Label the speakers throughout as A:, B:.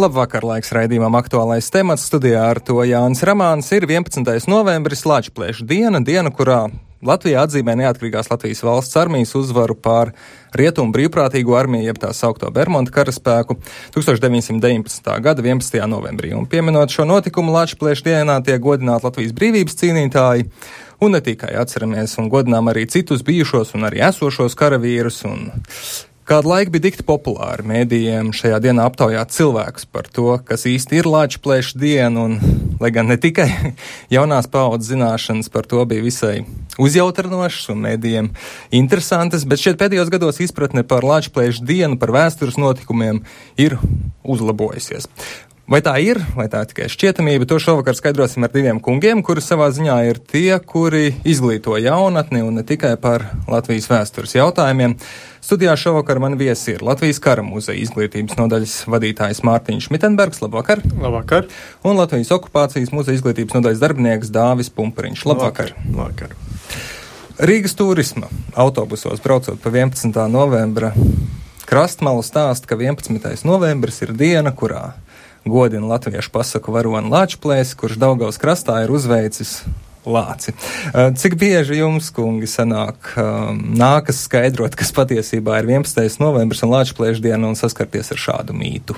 A: Labvakar, laiks raidījumam aktuālais temats studijā ar to Jānis Ramāns. Ir 11. novembris, Lačplēša diena, diena, kurā Latvija atzīmē neatkarīgās Latvijas valsts armijas uzvaru pār Rietumu brīvprātīgo armiju, jeb tā saukto Bermuda karaspēku 1919. gada 11. novembrī. Un pieminot šo notikumu Lačplēša dienā tiek godināti Latvijas brīvības cīnītāji. Un ne tikai atceramies un godinām arī citus bijušos un arī esošos karavīrus un Kādu laiku bija dikti populāri mēdījiem šajā dienā aptaujāt cilvēkus par to, kas īsti ir Latvijas plēša diena, un, lai gan ne tikai jaunās paudzes zināšanas par to bija visai uzjautrinošas un mēdījiem interesantas, bet šeit pēdējos gados izpratne par Latvijas plēša dienu, par vēstures notikumiem ir uzlabojusies. Vai tā ir, vai tā ir tikai šķietamība, to šovakar skaidrosim ar diviem kungiem, kuri savā ziņā ir tie, kuri izglīto jaunatni un ne tikai par Latvijas vēstures jautājumiem. Studijā šovakar man viesi ir Latvijas kara muzeja izglītības nodaļas vadītājs Mārtiņš Mitenbergs. Labvakar!
B: Labvakar!
A: Un Latvijas okupācijas muzeja izglītības nodaļas darbinieks Dāvis Pumpuriņš. Labvakar!
B: Labvakar.
A: Rīgas turisma autobusos braucot pa 11. novembra krastmalu stāsta, ka 11. novembris ir diena, kurā godina latviešu pasaku varoni Lāčplēs, kurš Daugavas krastā ir uzveicis lāci. Eh, cik bieži jums, kungi, sanāk, um, nākas skaidrot, kas patiesībā ir 11. novembris un Lāčplēša diena un saskarties ar šādu mītu?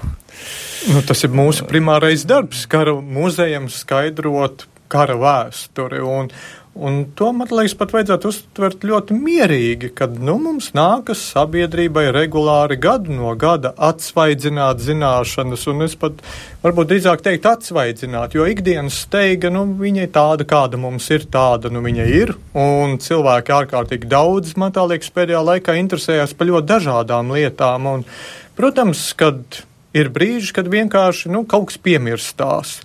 B: Nu, tas ir mūsu primārais darbs, kara muzejam skaidrot kara vēsturi. Un, Un to, man liekas, pat vajadzētu uztvert ļoti mierīgi, kad nu, mums nākas sabiedrībai regulāri gadu no gada atsvaidzināt zināšanas, un es pat varbūt drīzāk teikt atsvaidzināt, jo ikdienas steiga, nu, viņa ir tāda, kāda mums ir, tāda, nu, viņa ir, un cilvēki ārkārtīgi daudz, man tā liekas, pēdējā laikā interesējās par ļoti dažādām lietām, un, protams, kad ir brīži, kad vienkārši, nu, kaut kas piemirstās.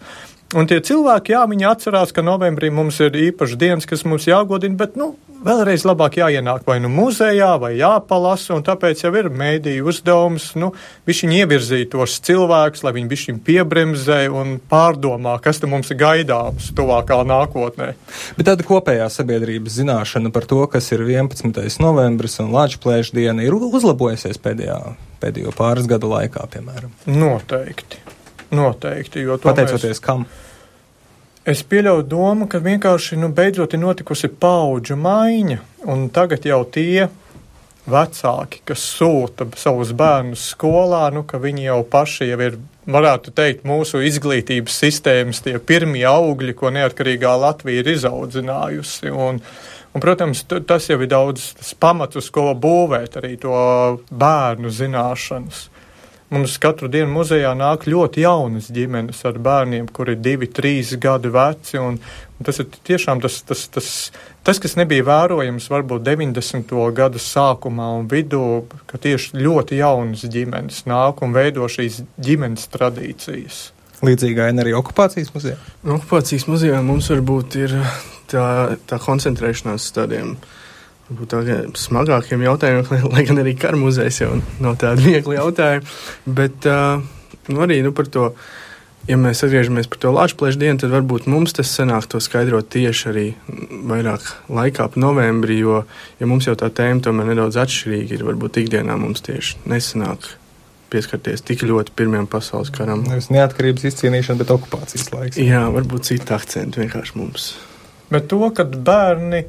B: Un tie cilvēki, jā, viņi atcerās, ka novembrī mums ir īpašs dienas, kas mums jāgodina, bet, nu, vēlreiz labāk jāienāk vai nu muzejā, vai jāpalasa, un tāpēc jau ir mēdīju uzdevums, nu, bišķiņ ievirzīt tos cilvēkus, lai viņi bišķiņ piebremzē un pārdomā, kas te mums ir gaidāms tuvākā nākotnē.
A: Bet tāda kopējā sabiedrības zināšana par to, kas ir 11. novembris un Lāčplēša diena, ir uzlabojusies pēdējā, pēdējo pāris gadu laikā, piemēram.
B: Noteikti. Noteikti.
A: Pateicoties mēs... kam?
B: Es pieļauju domu, ka vienkārši nu, beidzot ir notikusi paudžu maiņa, un tagad jau tie vecāki, kas sūta savus bērnus skolā, nu, ka viņi jau paši jau ir, varētu teikt, mūsu izglītības sistēmas tie pirmie augļi, ko neatkarīgā Latvija ir izaudzinājusi. Un, un, protams, tas jau ir daudz pamats, uz ko būvēt arī to bērnu zināšanas. Mums katru dienu muzejā nāk ļoti jaunas ģimenes ar bērniem, kuri ir divi, trīs gadi veci. Un, un tas ir tiešām tas, tas, tas, tas, kas nebija vērojams varbūt 90. gadu sākumā un vidū, ka tieši ļoti jaunas ģimenes nāk un veido šīs ģimenes tradīcijas.
A: Līdzīga arī okupācijas muzejā?
C: Okupācijas muzejā mums varbūt ir tā, tā koncentrēšanās tādiem uh, Varbūt tādiem smagākiem jautājumiem, lai, gan arī kara muzejs jau nav tādi viegli jautājumi. Bet uh, nu arī nu, par to, ja mēs atgriežamies par to Latvijas dienu, tad varbūt mums tas sanāk to skaidrot tieši arī vairāk laikā, ap novembrī, jo ja mums jau tā tēma tomēr nedaudz atšķirīga ir. Varbūt ikdienā mums tieši nesanāk pieskarties tik ļoti Pirmajam pasaules karam.
A: Nevis neatkarības izcīnīšana, bet okupācijas laiks.
C: Jā, varbūt cita akcenta vienkārši mums.
B: Bet to, kad bērni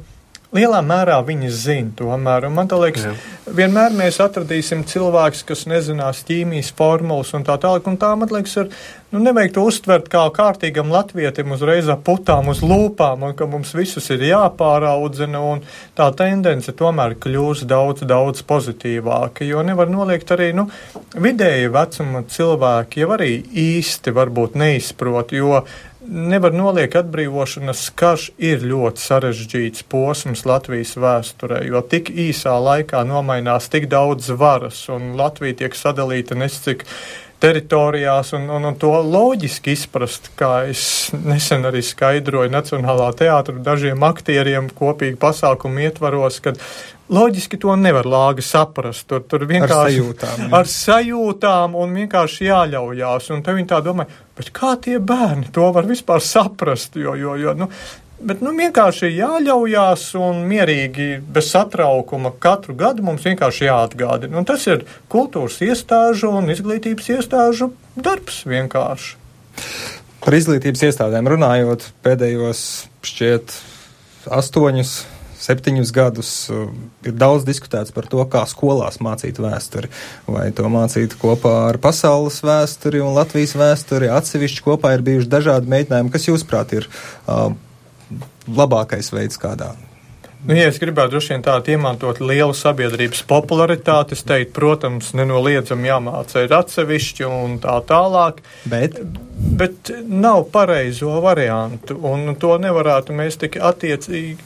B: Lielā mērā viņi zina tomēr, un man liekas, Jā. vienmēr mēs atradīsim cilvēkus, kas nezinās ķīmijas formulas un tā tālāk, un tā, man liekas, ir, nu, nevajag to uztvert kā kārtīgam latvietim uzreiz ap putām uz lūpām, un ka mums visus ir jāpāraudzina, un tā tendence tomēr kļūst daudz, daudz pozitīvāka, jo nevar noliegt arī, nu, vidēji vecuma cilvēki jau arī īsti varbūt neizprot, jo nevar noliekt atbrīvošanas karš ir ļoti sarežģīts posms Latvijas vēsturē, jo tik īsā laikā nomainās tik daudz varas, un Latvija tiek sadalīta nescik teritorijās, un, un, un to loģiski izprast, kā es nesen arī skaidroju Nacionālā teātra dažiem aktieriem kopīgi pasākumu ietvaros, kad loģiski to nevar lāgi saprast. Tur, tur vienkārši
A: ar sajūtām, jā.
B: ar sajūtām un vienkārši jāļaujās. Un te viņi tā domā, bet kā tie bērni to var vispār saprast? Jo, jo, jo, nu, Bet nu, vienkārši jāļaujās un mierīgi, bez satraukuma katru gadu mums vienkārši jāatgādina. Un tas ir kultūras iestāžu un izglītības iestāžu darbs vienkārši.
A: Par izglītības iestādēm runājot, pēdējos šķiet astoņus septiņus gadus uh, ir daudz diskutēts par to, kā skolās mācīt vēsturi. Vai to mācīt kopā ar pasaules vēsturi un Latvijas vēsturi. Atsevišķi kopā ir bijuši dažādi mēģinājumi, kas, jūsuprāt, ir uh, labākais veids, kādā
B: Nu, ja es gribētu droši vien tādu iemantot lielu sabiedrības popularitāti, es teiktu, protams, nenoliedzami jāmāca ir atsevišķi un tā tālāk.
A: Bet?
B: Bet nav pareizo variantu, un to nevarētu mēs tik attiecīgi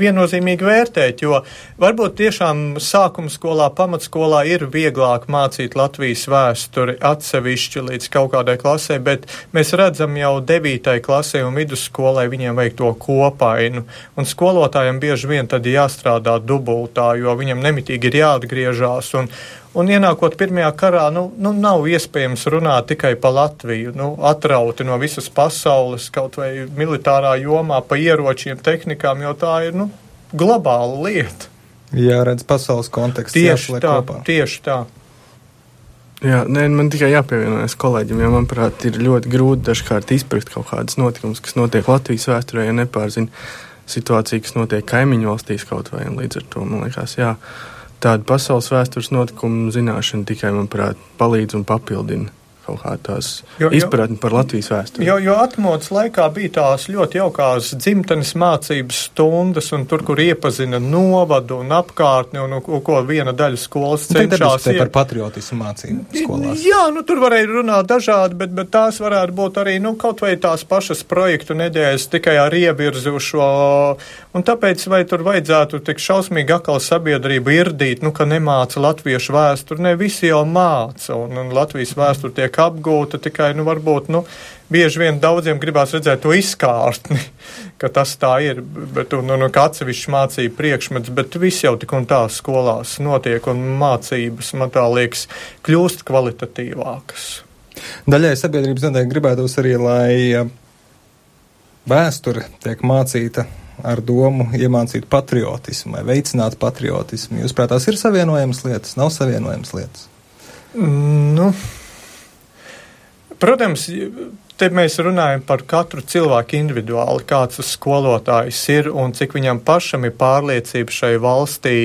B: viennozīmīgi vērtēt, jo varbūt tiešām sākuma skolā, pamatskolā ir vieglāk mācīt Latvijas vēsturi atsevišķi līdz kaut kādai klasē, bet mēs redzam jau devītai klasē un vidusskolai viņiem vajag to kopainu, un skolotājiem bieži vien tad jāstrādā dubultā, jo viņam nemitīgi ir jāatgriežās, un, Un ienākot pirmajā karā, nu, nu nav iespējams runāt tikai par Latviju, nu, atrauti no visas pasaules, kaut vai militārā jomā, pa ieročiem, tehnikām, jo tā ir nu, globāla lieta.
A: Jā, redz pasaules kontekstu.
B: Tieši tā, kopā. tieši tā.
C: Jā, nē, man tikai jāpievienojas kolēģim, jo, manuprāt, ir ļoti grūti dažkārt izprast kaut kādas notikumus, kas notiek Latvijas vēsturē, ja nepārzina situāciju, kas notiek kaimiņu valstīs kaut vai. Līdz ar to man liekas, jā tāda pasaules vēstures notikumu zināšana tikai, manuprāt, palīdz un papildina kaut kā tās izpratni par Latvijas vēsturi.
B: Jo, jo atmodas laikā bija tās ļoti jaukās dzimtenes mācības stundas, un tur, kur iepazina novadu un apkārtni, un, un, un ko viena daļa skolas
A: nu, cenšas. Iet... par patriotismu mācību skolās.
B: Jā, nu tur varēja runāt dažādi, bet, bet tās varētu būt arī, nu, kaut vai tās pašas projektu nedēļas tikai ar ievirzi uz šo, un tāpēc vai tur vajadzētu tik šausmīgi atkal sabiedrību irdīt, nu, ka nemāca latviešu vēsturi, ne visi jau māca, un, un Latvijas vēsturi tiek apgūta, tikai, nu, varbūt, nu, bieži vien daudziem gribās redzēt to izkārtni, ka tas tā ir, bet, nu, nu, kā atsevišķi mācību priekšmets, bet viss jau tik un tā skolās notiek, un mācības, man tā liekas, kļūst kvalitatīvākas.
A: Daļai sabiedrības noteikti gribētos arī, lai vēsture tiek mācīta ar domu iemācīt patriotismu vai veicināt patriotismu. Jūs prāt, tās ir savienojamas lietas, nav savienojamas lietas?
B: Nu, Protams, te mēs runājam par katru cilvēku individuāli, kāds tas skolotājs ir un cik viņam pašam ir pārliecība šai valstī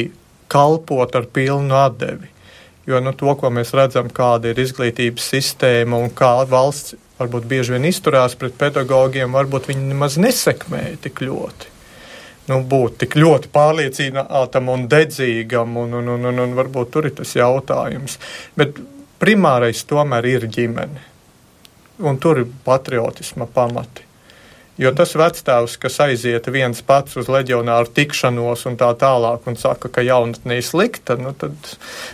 B: kalpot ar pilnu atdevi. Jo nu, to, ko mēs redzam, kāda ir izglītības sistēma un kā valsts varbūt bieži vien izturās pret pedagogiem, varbūt viņi nemaz nesekmēja tik ļoti. Nu, būt tik ļoti pārliecinātam un dedzīgam, un, un, un, un, un varbūt tur ir tas jautājums. Bet primārais tomēr ir ģimene un tur ir patriotisma pamati. Jo tas vectēvs, kas aiziet viens pats uz leģionāru tikšanos un tā tālāk un saka, ka jaunatnē ir slikta, nu, tad,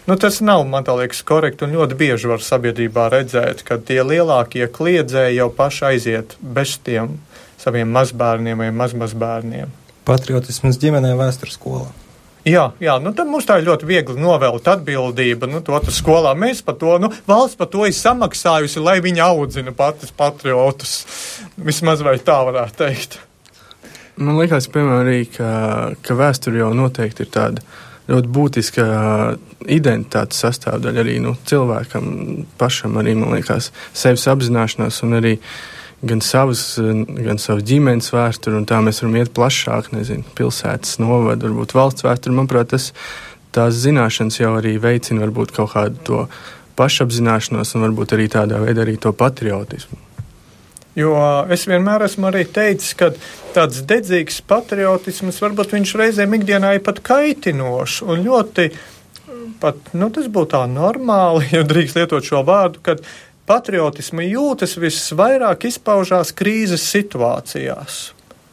B: nu, tas nav, man liekas, korekti un ļoti bieži var sabiedrībā redzēt, ka tie lielākie kliedzēji jau paši aiziet bez tiem saviem mazbērniem vai mazmazbērniem.
A: Patriotisms ģimenē vēstures skolā.
B: Jā, jā nu tad mums tā ir ļoti viegli novelt atbildība. Nu, to tas skolā mēs par to, nu, valsts par to ir samaksājusi, lai viņi audzina patis patriotus. Vismaz vai tā varētu teikt.
C: Man liekas, piemēram, arī, ka, ka vēsture jau noteikti ir tāda ļoti būtiska identitātes sastāvdaļa arī nu, cilvēkam pašam, arī, man liekas, sevis apzināšanās un arī uh, gan savas, gan savas ģimenes vēsturi, un tā mēs varam iet plašāk, nezinu, pilsētas novada, varbūt valsts vēsturi. Manuprāt, tas, tās zināšanas jau arī veicina varbūt kaut kādu to pašapzināšanos un varbūt arī tādā veidā arī to patriotismu.
B: Jo es vienmēr esmu arī teicis, ka tāds dedzīgs patriotisms varbūt viņš reizēm ikdienā ir pat kaitinošs un ļoti pat, nu, tas būtu tā normāli, ja drīkst lietot šo vārdu, kad patriotisma jūtas visvairāk izpaužās krīzes situācijās.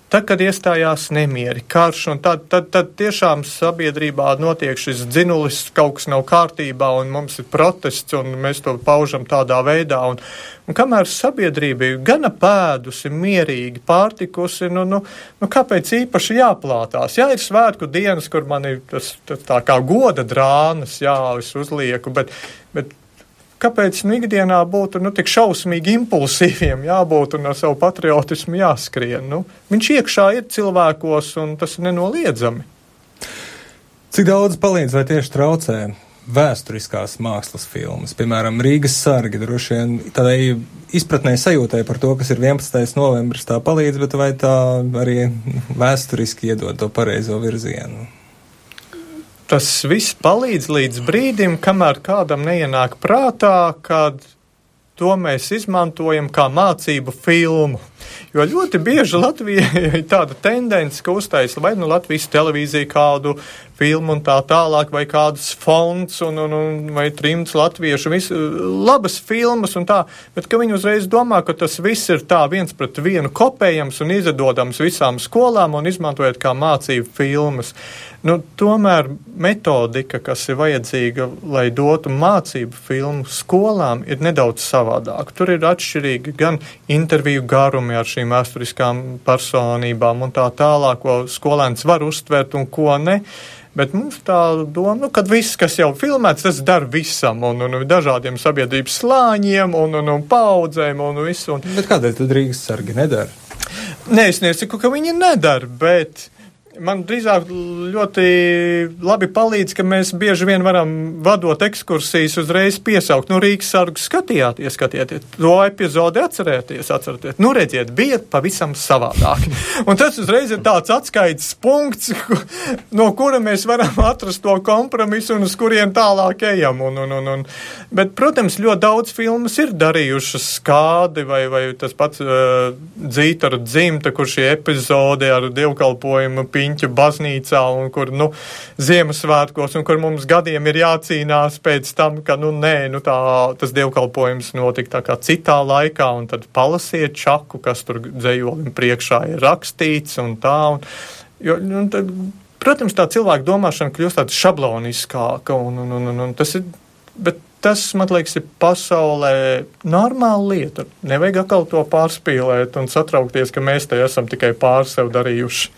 B: Tad, kad iestājās nemieri, karš, un tad, tad, tad tiešām sabiedrībā notiek šis dzinulis, kaut kas nav kārtībā, un mums ir protests, un mēs to paužam tādā veidā. Un, un kamēr sabiedrība ir gana pēdusi, mierīgi, pārtikusi, nu, nu, nu kāpēc īpaši jāplātās? Jā, ir svētku dienas, kur man ir tas, tā kā goda drānas, jā, es uzlieku, bet, bet kāpēc nu, ikdienā būtu nu, tik šausmīgi impulsīviem jābūt un ar savu patriotismu jāskrien? Nu, viņš iekšā ir cilvēkos, un tas ir nenoliedzami.
A: Cik daudz palīdz vai tieši traucē vēsturiskās mākslas filmas, piemēram, Rīgas sargi, droši vien tādai izpratnē sajūtai par to, kas ir 11. novembris, tā palīdz, bet vai tā arī vēsturiski iedod to pareizo virzienu?
B: Tas viss palīdz līdz brīdim, kamēr kādam neienāk prātā, kad to mēs izmantojam kā mācību filmu. Jo ļoti bieži Latvijai ir tāda tendence, ka uztaisa vai nu Latvijas televīzija kādu filmu un tā tālāk, vai kādas fonds un, un, un vai trimts latviešu, visu, labas filmas un tā, bet ka viņi uzreiz domā, ka tas viss ir tā viens pret vienu kopējams un izdodams visām skolām un izmantojot kā mācību filmas. Nu, tomēr metodika, kas ir vajadzīga, lai dotu mācību filmu skolām, ir nedaudz savādāka. Tur ir atšķirīgi gan interviju garumi ar šīm vēsturiskām personībām un tā tālāk, ko skolēns var uztvert un ko ne. Bet mums tā doma, nu, ka viss, kas jau filmēts, tas dara visam, un, un, un dažādiem sabiedrības slāņiem, un, un, un paudzēm, un visu. Un...
A: Bet kādēļ tad Rīgas sargi nedara?
B: Nē, es nesaku, ka viņi nedara, bet man drīzāk ļoti labi palīdz, ka mēs bieži vien varam vadot ekskursijas uzreiz piesaukt. Nu, Rīgas sargu skatījāties, skatieties, to epizodi atcerēties, atcerieties. Nu, redziet, bija pavisam savādāk. Un tas uzreiz ir tāds atskaites punkts, no kura mēs varam atrast to kompromisu un uz kuriem tālāk ejam. Un, un, un, un. Bet, protams, ļoti daudz filmas ir darījušas skādi vai, vai tas pats uh, dzīta ar dzimta, kur šie epizodi ar dievkalpojumu piņu riņķu baznīcā un kur, nu, Ziemassvētkos un kur mums gadiem ir jācīnās pēc tam, ka, nu, nē, nu, tā, tas dievkalpojums notika tā kā citā laikā un tad palasiet čaku, kas tur dzējolim priekšā ir rakstīts un tā. Un, jo, nu, tad, protams, tā cilvēka domāšana kļūst tāda šabloniskāka un, un, un, un, un tas ir, bet tas, man liekas, ir pasaulē normāla lieta. Nevajag atkal to pārspīlēt un satraukties, ka mēs te esam tikai pār sev darījuši.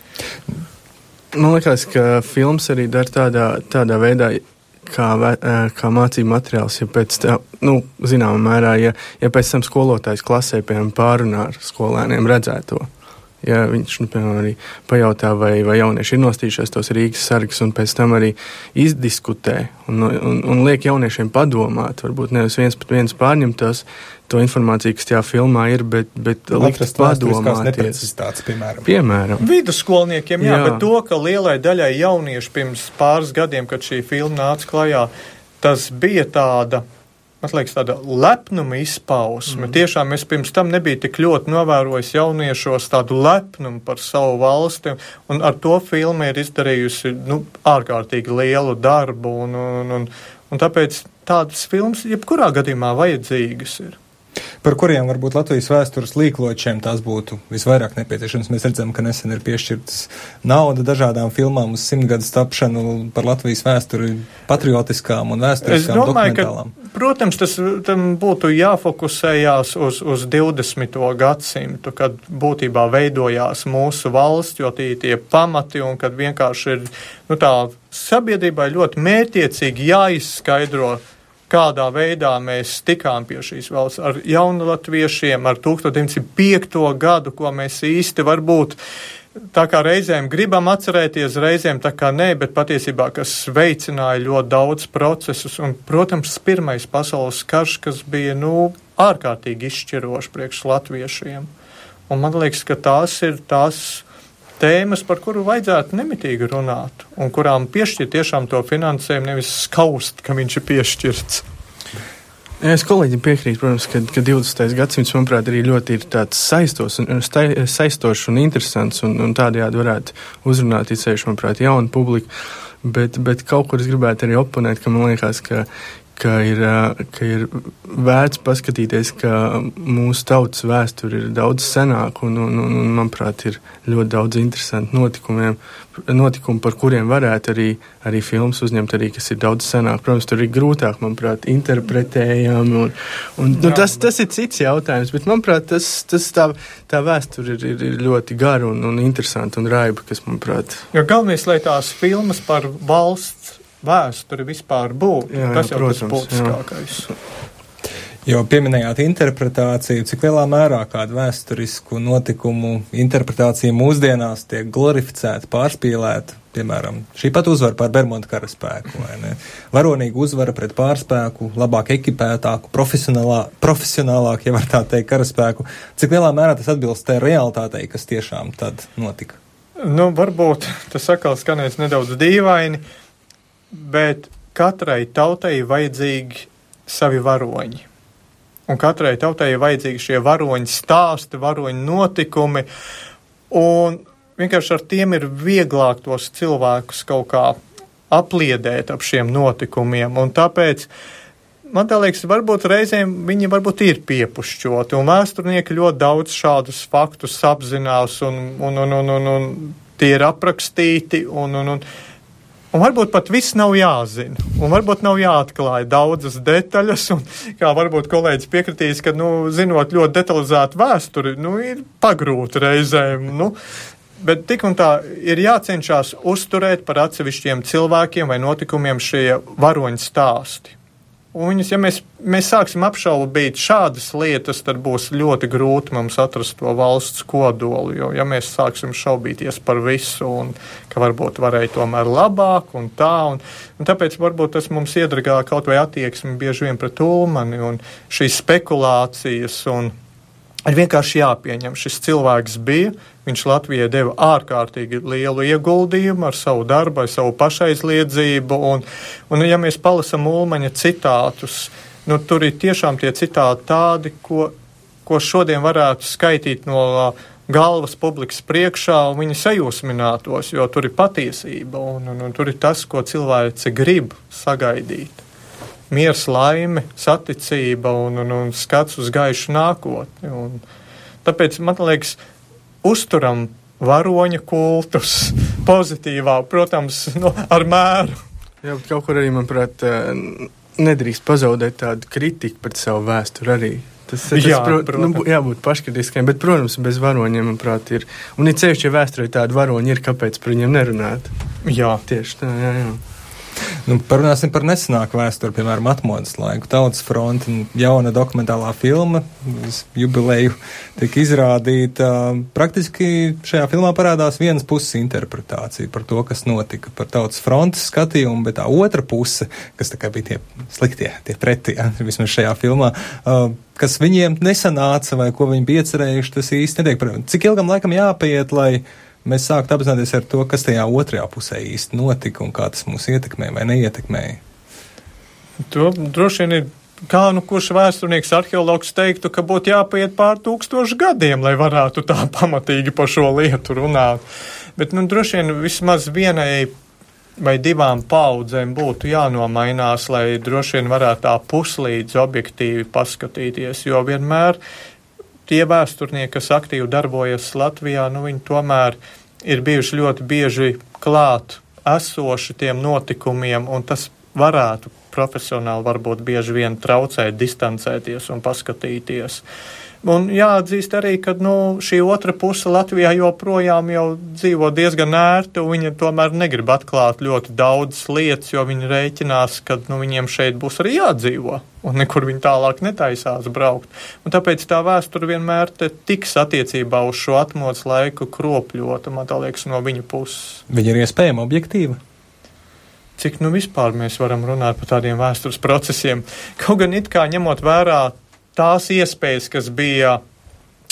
C: Man liekas, ka filmas arī dara tādā, tādā veidā, kā, kā mācību materiāls. Ja pēc tam, nu, zināmā mērā, ja, ja pēc tam skolotājs klasē, piemēram, pārunā ar skolēniem redzēto. Ja viņš, nu, piemēram, arī pajautā, vai, vai jaunieši ir nostījušies tos Rīgas sargus, un pēc tam arī izdiskutē un, un, un liek jauniešiem padomāt, varbūt nevis viens pat viens pārņemt tos, to informāciju, kas tajā filmā ir, bet, bet likt padomāties.
A: Piemēram.
C: piemēram.
B: Vidusskolniekiem, jā, jā, bet to, ka lielai daļai jauniešu pirms pāris gadiem, kad šī filma nāca klajā, tas bija tāda man liekas, tāda lepnuma izpausme. Mm. Tiešām es pirms tam nebiju tik ļoti novērojis jauniešos tādu lepnumu par savu valsti, un ar to filmu ir izdarījusi nu, ārkārtīgi lielu darbu, un, un, un, un tāpēc tādas filmas jebkurā gadījumā vajadzīgas ir
A: par kuriem varbūt Latvijas vēstures līkločiem tās būtu visvairāk nepieciešams. Mēs redzam, ka nesen ir piešķirtas nauda dažādām filmām uz simtgadu tapšanu par Latvijas vēsturi, patriotiskām un vēsturiskām domāju, dokumentālām.
B: Ka, protams, tas tam būtu jāfokusējās uz, uz 20. gadsimtu, kad būtībā veidojās mūsu valsts, jo tie tie pamati un kad vienkārši ir, nu tā, sabiedrībai ļoti mērtiecīgi jāizskaidro kādā veidā mēs tikām pie šīs valsts ar jaunlatviešiem, ar 1905. gadu, ko mēs īsti varbūt tā kā reizēm gribam atcerēties, reizēm tā kā nē, bet patiesībā, kas veicināja ļoti daudz procesus. Un, protams, pirmais pasaules karš, kas bija, nu, ārkārtīgi izšķirošs priekš latviešiem. Un man liekas, ka tās ir tās tēmas, par kuru vajadzētu nemitīgi runāt, un kurām piešķirt tiešām to finansējumu, nevis skaust, ka viņš ir piešķirts.
C: Es kolēģim piekrītu, protams, ka, ka 20. gadsimts, manuprāt, arī ļoti ir tāds saistos un, saistošs un interesants, un, un tādējādi varētu uzrunāt, izsējuši, manuprāt, jaunu publiku. Bet, bet kaut kur es gribētu arī oponēt, ka man liekas, ka ka ir, ka ir vērts paskatīties, ka mūsu tautas vēsture ir daudz senāka un, un, un, un, manuprāt, ir ļoti daudz interesantu notikumiem, notikumu, par kuriem varētu arī, arī filmas uzņemt, arī, kas ir daudz senāk. Protams, tur ir grūtāk, manuprāt, interpretējami. Un, un, nu, tas, tas ir cits jautājums, bet, manuprāt, tas, tas tā, tā vēsture ir, ir, ir ļoti gara un, un interesanta un raiba, kas, manuprāt.
B: Ja galvenais, lai tās filmas par valsts vēsturi vispār būtu. Jā, jā, tas jau protams, tas būtiskākais. Jā.
A: Jo pieminējāt interpretāciju, cik lielā mērā kādu vēsturisku notikumu interpretācija mūsdienās tiek glorificēta, pārspīlēta. Piemēram, šī pat uzvara pār Bermuda karaspēku, vai ne? Varonīga uzvara pret pārspēku, labāk ekipētāku, profesionālā, profesionālāk, ja var tā teikt, karaspēku. Cik lielā mērā tas atbilst tai realitātei, kas tiešām tad notika?
B: Nu, varbūt tas atkal skanēs nedaudz dīvaini, bet katrai tautai ir vajadzīgi savi varoņi. Un katrai tautai ir vajadzīgi šie varoņi stāsti, varoņi notikumi, un vienkārši ar tiem ir vieglāk tos cilvēkus kaut kā apliedēt ap šiem notikumiem, un tāpēc man tā liekas, varbūt reizēm viņi varbūt ir piepušķoti, un vēsturnieki ļoti daudz šādus faktus apzinās, un, un, un, un, un, un tie ir aprakstīti, un, un, un Un varbūt pat viss nav jāzina, un varbūt nav jāatklāj daudzas detaļas, un kā varbūt kolēģis piekritīs, ka, nu, zinot ļoti detalizētu vēsturi, nu, ir pagrūti reizēm, nu, bet tik un tā ir jācenšas uzturēt par atsevišķiem cilvēkiem vai notikumiem šie varoņu stāsti. Un viņas, ja mēs, mēs sāksim apšaubīt šādas lietas, tad būs ļoti grūti mums atrast to valsts kodolu. Jo, ja mēs sāksim šaubīties par visu, un ka varbūt varēja tomēr labāk un tā, un, un tāpēc varbūt tas mums iedragā kaut vai attieksmi bieži vien pret Ulmani un šīs spekulācijas. Un, Ir vienkārši jāpieņem, šis cilvēks bija, viņš Latvijai deva ārkārtīgi lielu ieguldījumu ar savu darbu, ar savu pašaizliedzību, un, un ja mēs palasam Ulmaņa citātus, nu, tur ir tiešām tie citāti tādi, ko, ko šodien varētu skaitīt no galvas publikas priekšā, un viņi sajūsminātos, jo tur ir patiesība, un, un, un tur ir tas, ko cilvēci grib sagaidīt miers, laime, saticība un, un, un skats uz gaišu nākotni. Un tāpēc man liekas, uzturam varoņa kultus pozitīvā, protams, no, ar mēru.
C: Jā, bet kaut kur arī, manuprāt, eh, nedrīkst pazaudēt tādu kritiku pret savu vēsturi arī. Tas, tas
B: Jā,
C: pro,
B: protams.
C: nu, jābūt paškritiskiem, bet, protams, bez varoņiem, manuprāt, ir. Un ir ceļš, ja vēsturē tādi varoņi ir, kāpēc par viņiem nerunāt.
B: Jā.
C: Tieši tā, jā, jā.
A: Nu, parunāsim par nesenāku vēsturi, piemēram, atmodas laiku. Tautas fronte, jauna dokumentālā filma, jubileju tika izrādīta. Praktiski šajā filmā parādās vienas puses interpretācija par to, kas notika, par tautas frontes skatījumu, bet tā otra puse, kas tā kā bija tie sliktie, tie pretie, ja, vismaz šajā filmā, uh, kas viņiem nesanāca vai ko viņi bija iecerējuši, tas īsti netiek. Cik ilgam laikam jāpaiet, lai mēs sāktu apzināties ar to, kas tajā otrajā pusē īsti notika un kā tas mūs ietekmē vai neietekmēja.
B: To droši vien ir. Kā nu kurš vēsturnieks, arheologs teiktu, ka būtu jāpaiet pār tūkstošu gadiem, lai varētu tā pamatīgi par šo lietu runāt. Bet, nu, droši vien vismaz vienai vai divām paudzēm būtu jānomainās, lai droši vien varētu tā puslīdz objektīvi paskatīties, jo vienmēr tie vēsturnieki, kas aktīvi darbojas Latvijā, nu, viņi tomēr ir bijuši ļoti bieži klāt esoši tiem notikumiem, un tas varētu profesionāli varbūt bieži vien traucēt, distancēties un paskatīties. Un jāatzīst arī, ka nu, šī otra puse Latvijā joprojām jau dzīvo diezgan ērti, un viņi tomēr negrib atklāt ļoti daudzas lietas, jo viņi rēķinās, ka nu, viņiem šeit būs arī jādzīvo, un nekur viņi tālāk netaisās braukt. Un tāpēc tā vēsture vienmēr tiks attiecībā uz šo atmodas laiku kropļota, man tā liekas, no viņa puses.
A: Viņa ir iespējama objektīva
B: cik nu vispār mēs varam runāt par tādiem vēstures procesiem. Kaut gan it kā ņemot vērā tās iespējas, kas bija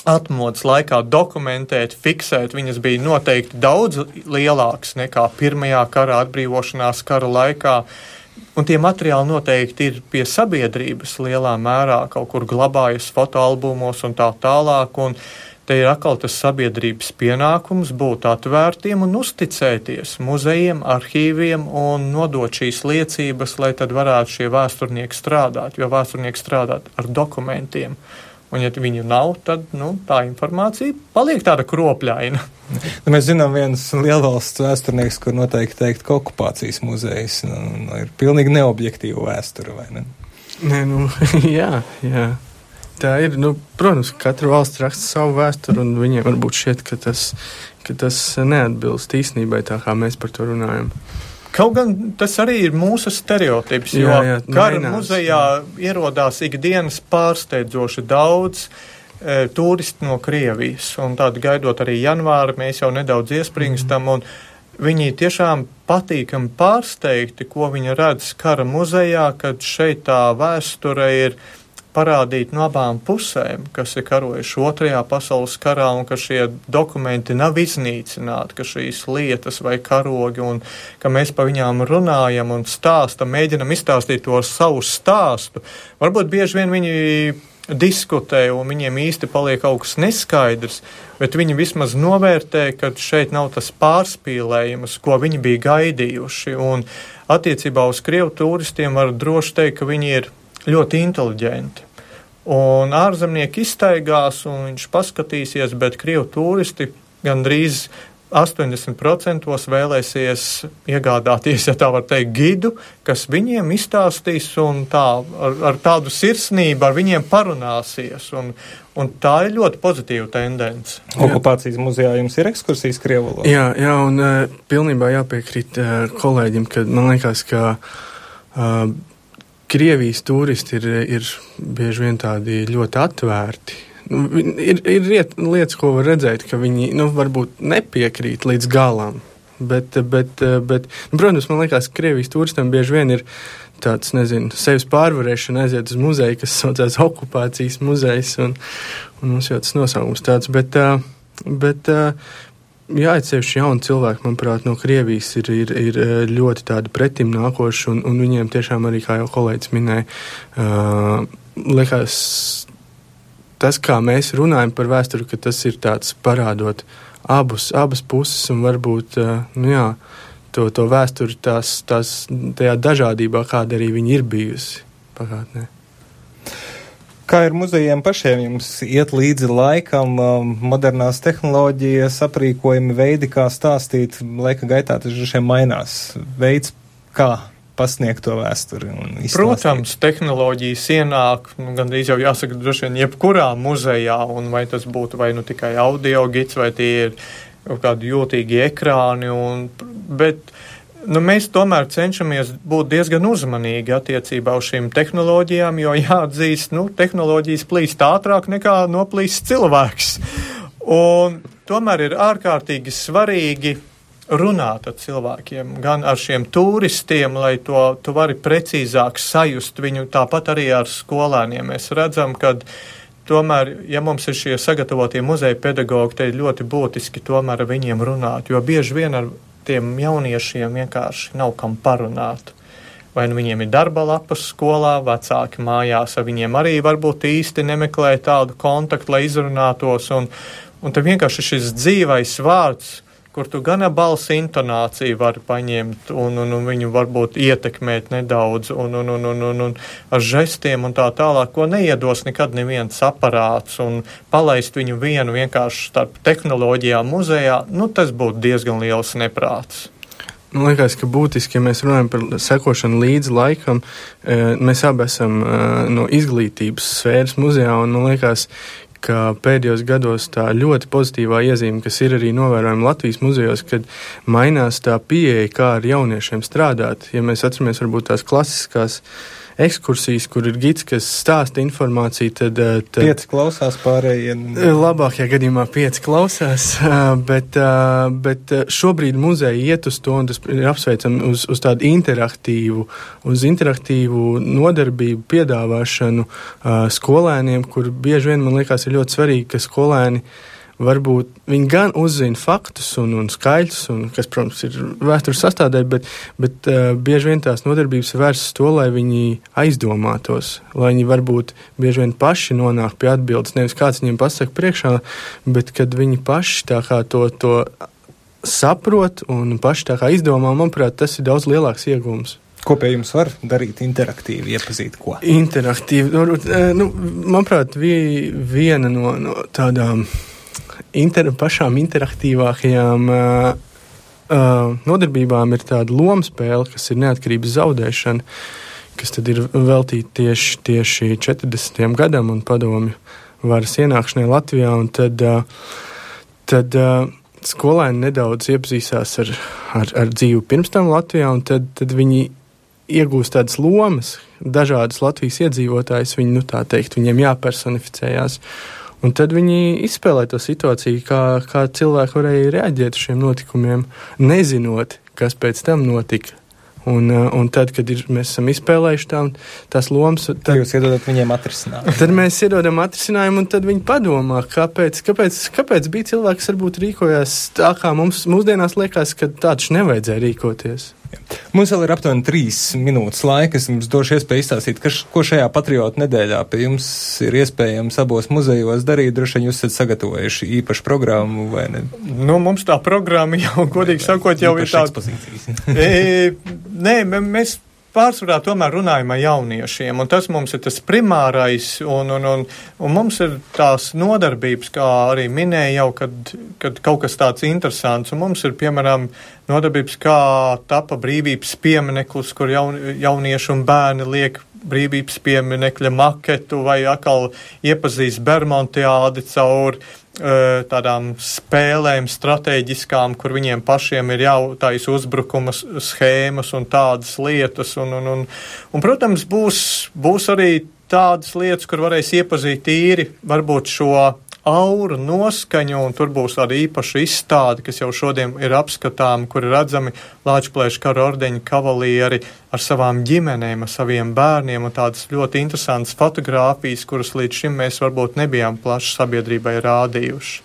B: atmodas laikā dokumentēt, fiksēt, viņas bija noteikti daudz lielākas nekā pirmajā kara atbrīvošanās kara laikā. Un tie materiāli noteikti ir pie sabiedrības lielā mērā kaut kur glabājas fotoalbumos un tā tālāk. Un, Te ir atkal tas sabiedrības pienākums būt atvērtiem un uzticēties muzejiem, arhīviem un nodot šīs liecības, lai tad varētu šie vēsturnieki strādāt, jo vēsturnieki strādā ar dokumentiem. Un, ja viņu nav, tad nu, tā informācija paliek tāda kropļaina.
A: Nu, mēs zinām, viens lielvalsts vēsturnieks, kur noteikti teikt, ka okupācijas muzejs nu, nu, ir pilnīgi neobjektīva vēsture, vai ne?
C: Nē, nu, jā, jā. Tā ir. Nu, protams, katra valsts raksta savu vēsturi, un viņiem varbūt šķiet, ka tas, ka tas neatbilst īstenībai, tā kā mēs par to runājam.
B: Kaut gan tas arī ir mūsu stereotips, jo jā, jā, kara mainās, muzejā jā. ierodās ikdienas pārsteidzoši daudz e, turisti no Krievijas, un tādu gaidot arī janvāri, mēs jau nedaudz iespringstam, mm. viņi tiešām patīkami pārsteigti, ko viņi redz kara muzejā, kad šeit tā vēsture ir parādīt no abām pusēm, kas ir karojuši otrajā pasaules karā un ka šie dokumenti nav iznīcināti, ka šīs lietas vai karogi un ka mēs pa viņām runājam un stāstam, mēģinam izstāstīt to savu stāstu. Varbūt bieži vien viņi diskutē un viņiem īsti paliek kaut kas neskaidrs, bet viņi vismaz novērtē, ka šeit nav tas pārspīlējums, ko viņi bija gaidījuši. Un attiecībā uz Krievu turistiem var droši teikt, ka viņi ir ļoti inteliģenti. Un ārzemnieki iztaigās, un viņš paskatīsies, bet krievu turisti gandrīz 80% vēlēsies iegādāties, ja tā var teikt, gidu, kas viņiem izstāstīs un tā ar, ar tādu sirsnību ar viņiem parunāsies. Un, un tā ir ļoti pozitīva tendence.
A: Okupācijas muzejā jums ir ekskursijas Krievu valodā?
C: Jā, jā, un uh, pilnībā jāpiekrīt uh, kolēģim, ka man liekas, ka uh, Krievijas turisti ir, ir bieži vien tādi ļoti atvērti. Nu, ir ir riet, lietas, ko var redzēt, ka viņi nu, varbūt nepiekrīt līdz galam. Bet, bet, bet nu, protams, man liekas, ka Krievijas turistam bieži vien ir tāds, nezinu, sevis pārvarēšana, aiziet uz muzeju, kas saucās okupācijas muzejs, un, un mums jau tas nosaukums tāds. Bet, bet jāatsevišķi jauni cilvēki, manuprāt, no Krievijas ir, ir, ir eh, ļoti tādi pretim nākoši, un, un viņiem tiešām arī, kā jau kolēģis minēja, uh, liekas, tas, kā mēs runājam par vēsturi, ka tas ir tāds parādot abus, abas puses un varbūt, uh, nu jā, to, to vēsturi tās, tās tajā dažādībā, kāda arī viņi ir bijusi pagātnē.
A: Kā ir muzejiem pašiem? Jums iet līdzi laikam, um, modernās tehnoloģijas, aprīkojumi, veidi, kā stāstīt. Laika gaitā tas droši vien mainās. Veids, kā pasniegt to vēsturi.
B: Protams, tehnoloģijas ienāk, nu, gandrīz jau jāsaka, droši vien jebkurā muzejā, un vai tas būtu vai nu tikai audio gids, vai tie ir kaut kādi jūtīgi ekrāni, un, bet nu, mēs tomēr cenšamies būt diezgan uzmanīgi attiecībā uz šīm tehnoloģijām, jo jāatzīst, nu, tehnoloģijas plīst ātrāk nekā noplīst cilvēks. Un tomēr ir ārkārtīgi svarīgi runāt ar cilvēkiem, gan ar šiem turistiem, lai to tu vari precīzāk sajust viņu, tāpat arī ar skolēniem. Mēs redzam, ka tomēr, ja mums ir šie sagatavotie muzeja pedagogi, te ir ļoti būtiski tomēr ar viņiem runāt, jo bieži vien ar tiem jauniešiem vienkārši nav kam parunāt. Vai nu viņiem ir darba lapas skolā, vecāki mājās, vai viņiem arī varbūt īsti nemeklē tādu kontaktu, lai izrunātos. Un, un te vienkārši šis dzīvais vārds, kur tu gan balss intonāciju vari paņemt un, un, un viņu varbūt ietekmēt nedaudz un, un, un, un, un, un ar žestiem un tā tālāk, ko neiedos nekad neviens aparāts un palaist viņu vienu vienkārši starp tehnoloģijām muzejā, nu tas būtu diezgan liels neprāts.
C: Man liekas, ka būtiski, ja mēs runājam par sekošanu līdzi laikam, e, mēs abi esam e, no izglītības sfēras muzejā, un man liekas, ka pēdējos gados tā ļoti pozitīvā iezīme, kas ir arī novērojama Latvijas muzejos, kad mainās tā pieeja, kā ar jauniešiem strādāt. Ja mēs atceramies varbūt tās klasiskās ekskursijas, kur ir gids, kas stāsta informāciju, tad,
A: eh, tad pieci klausās pārējie.
C: Eh, labākajā gadījumā pieci klausās, eh, bet, bet šobrīd muzeja iet uz to, un tas ir apsveicami uz, uz tādu interaktīvu, uz interaktīvu nodarbību piedāvāšanu skolēniem, kur bieži vien man liekas ir ļoti svarīgi, ka skolēni varbūt viņi gan uzzina faktus un, un skaļus, un, kas, protams, ir vēstures sastādē, bet, bet uh, bieži vien tās nodarbības ir vērstas to, lai viņi aizdomātos, lai viņi varbūt bieži vien paši nonāk pie atbildes, nevis kāds viņiem pasaka priekšā, bet kad viņi paši tā kā to, to saprot un paši tā kā izdomā, manuprāt, tas ir daudz lielāks iegūms.
A: Ko pie jums var darīt interaktīvi, iepazīt ko?
C: Interaktīvi. Nu, nu manuprāt, viena no, no tādām inter, pašām interaktīvākajām uh, uh, nodarbībām ir tāda loma spēle, kas ir neatkarības zaudēšana, kas tad ir veltīta tieši, tieši 40. gadam un padomju varas ienākšanai Latvijā. Tad, uh, tad uh, skolēni nedaudz iepazīstās ar, ar, ar dzīvi pirms tam Latvijā, un tad, tad viņi iegūst tādas lomas, dažādas Latvijas iedzīvotājus, viņi, nu tā teikt, viņiem jāpersonificējās. Un tad viņi izspēlē to situāciju, kā, kā cilvēki varēja reaģēt uz šiem notikumiem, nezinot, kas pēc tam notika. Un, uh, un tad, kad ir, mēs esam izspēlējuši tā, tās lomas,
A: tad jūs iedodat viņiem atrisinājumu.
C: Tad mēs iedodam atrisinājumu, un tad viņi padomā, kāpēc, kāpēc, kāpēc bija cilvēki, kas varbūt rīkojās tā, kā mums mūsdienās liekas, ka tā taču nevajadzēja rīkoties.
A: Mums vēl ir aptuveni trīs minūtes laika. Es jums došu iespēju izstāstīt, kas, ko šajā patriotu nedēļā pie jums ir iespējams abos muzejos darīt. Droši vien jūs esat sagatavojuši īpašu programmu vai ne?
B: Nu, mums tā programma jau, godīgi sakot, jau ir tāda. e, nē, mēs pārsvarā tomēr runājam ar jauniešiem, un tas mums ir tas primārais, un, un, un, un mums ir tās nodarbības, kā arī minēja jau, kad, kad kaut kas tāds interesants, un mums ir, piemēram, nodarbības, kā tapa brīvības piemineklis, kur jaun, jaunieši un bērni liek brīvības pieminekļa maketu vai atkal iepazīst Bermontiādi caur tādām spēlēm strateģiskām, kur viņiem pašiem ir jātais uzbrukuma schēmas un tādas lietas. Un, un, un, un protams, būs, būs arī tādas lietas, kur varēs iepazīt īri varbūt šo auru, noskaņu, un tur būs tāda īpaša izstāde, kas jau šodien ir apskatām, kur ir redzami Lāčplēša kara ordeņa kavalieri ar savām ģimenēm, ar saviem bērniem, un tādas ļoti interesantas fotogrāfijas, kuras līdz šim mēs varbūt nebijām plaši sabiedrībai rādījuši.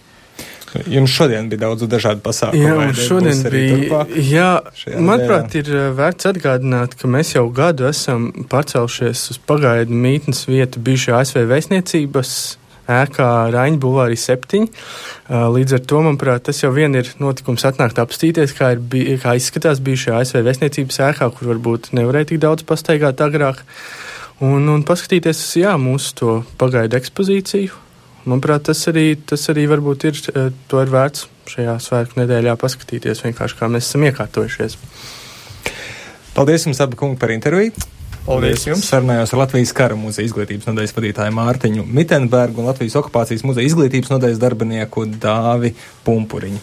A: Jums šodien bija daudz dažādu pasākumu.
C: Jā, mums šodien bija. Jā, manuprāt, ir eh, vērts atgādināt, ka mēs jau gadu esam pārcelšies uz pagaidu mītnes vietu bijušajā ASV vēstniecības ēkā Raņģa Bulvārī 7. Līdz ar to, manuprāt, tas jau vien ir notikums atnākt apstīties, kā, ir, kā izskatās bijušajā ASV vēstniecības ēkā, kur varbūt nevarēja tik daudz pastaigāt agrāk. Un, un paskatīties jā, mūsu to pagaidu ekspozīciju. Manuprāt, tas arī, tas arī varbūt ir, to ir vērts šajā svētku nedēļā paskatīties, vienkārši kā mēs esam iekārtojušies.
A: Paldies jums abi kungi par interviju!
B: Paldies jums!
A: Sarunājos ar Latvijas kara muzeja izglītības nodaļas vadītāju Mārtiņu Mitenbergu un Latvijas okupācijas muzeja izglītības nodaļas darbinieku Dāvi Pumpuriņu.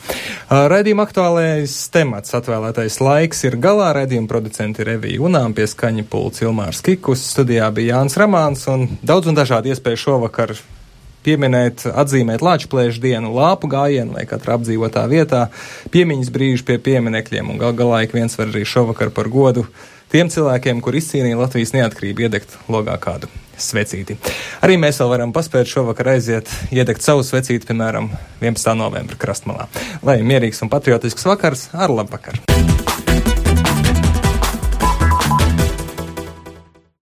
A: Raidījuma aktuālais temats atvēlētais laiks ir galā. Raidījuma producenti Revija Unām pie skaņa pults Ilmārs Kikus. Studijā bija Jānis Ramāns un daudz un dažādi iespēju šovakar pieminēt, atzīmēt Latvijas dienu, lāpu gājienu vai katrā apdzīvotā vietā, piemiņas brīžu pie pieminekļiem un gal galā ik viens var arī šovakar par godu tiem cilvēkiem, kur izcīnīja Latvijas neatkarību, iedegt logā kādu svecīti. Arī mēs vēl varam paspēt šovakar aiziet, iedegt savu svecīti, piemēram, 11. novembra krastmalā. Lai mierīgs un patriotisks vakars, ar labu vakaru!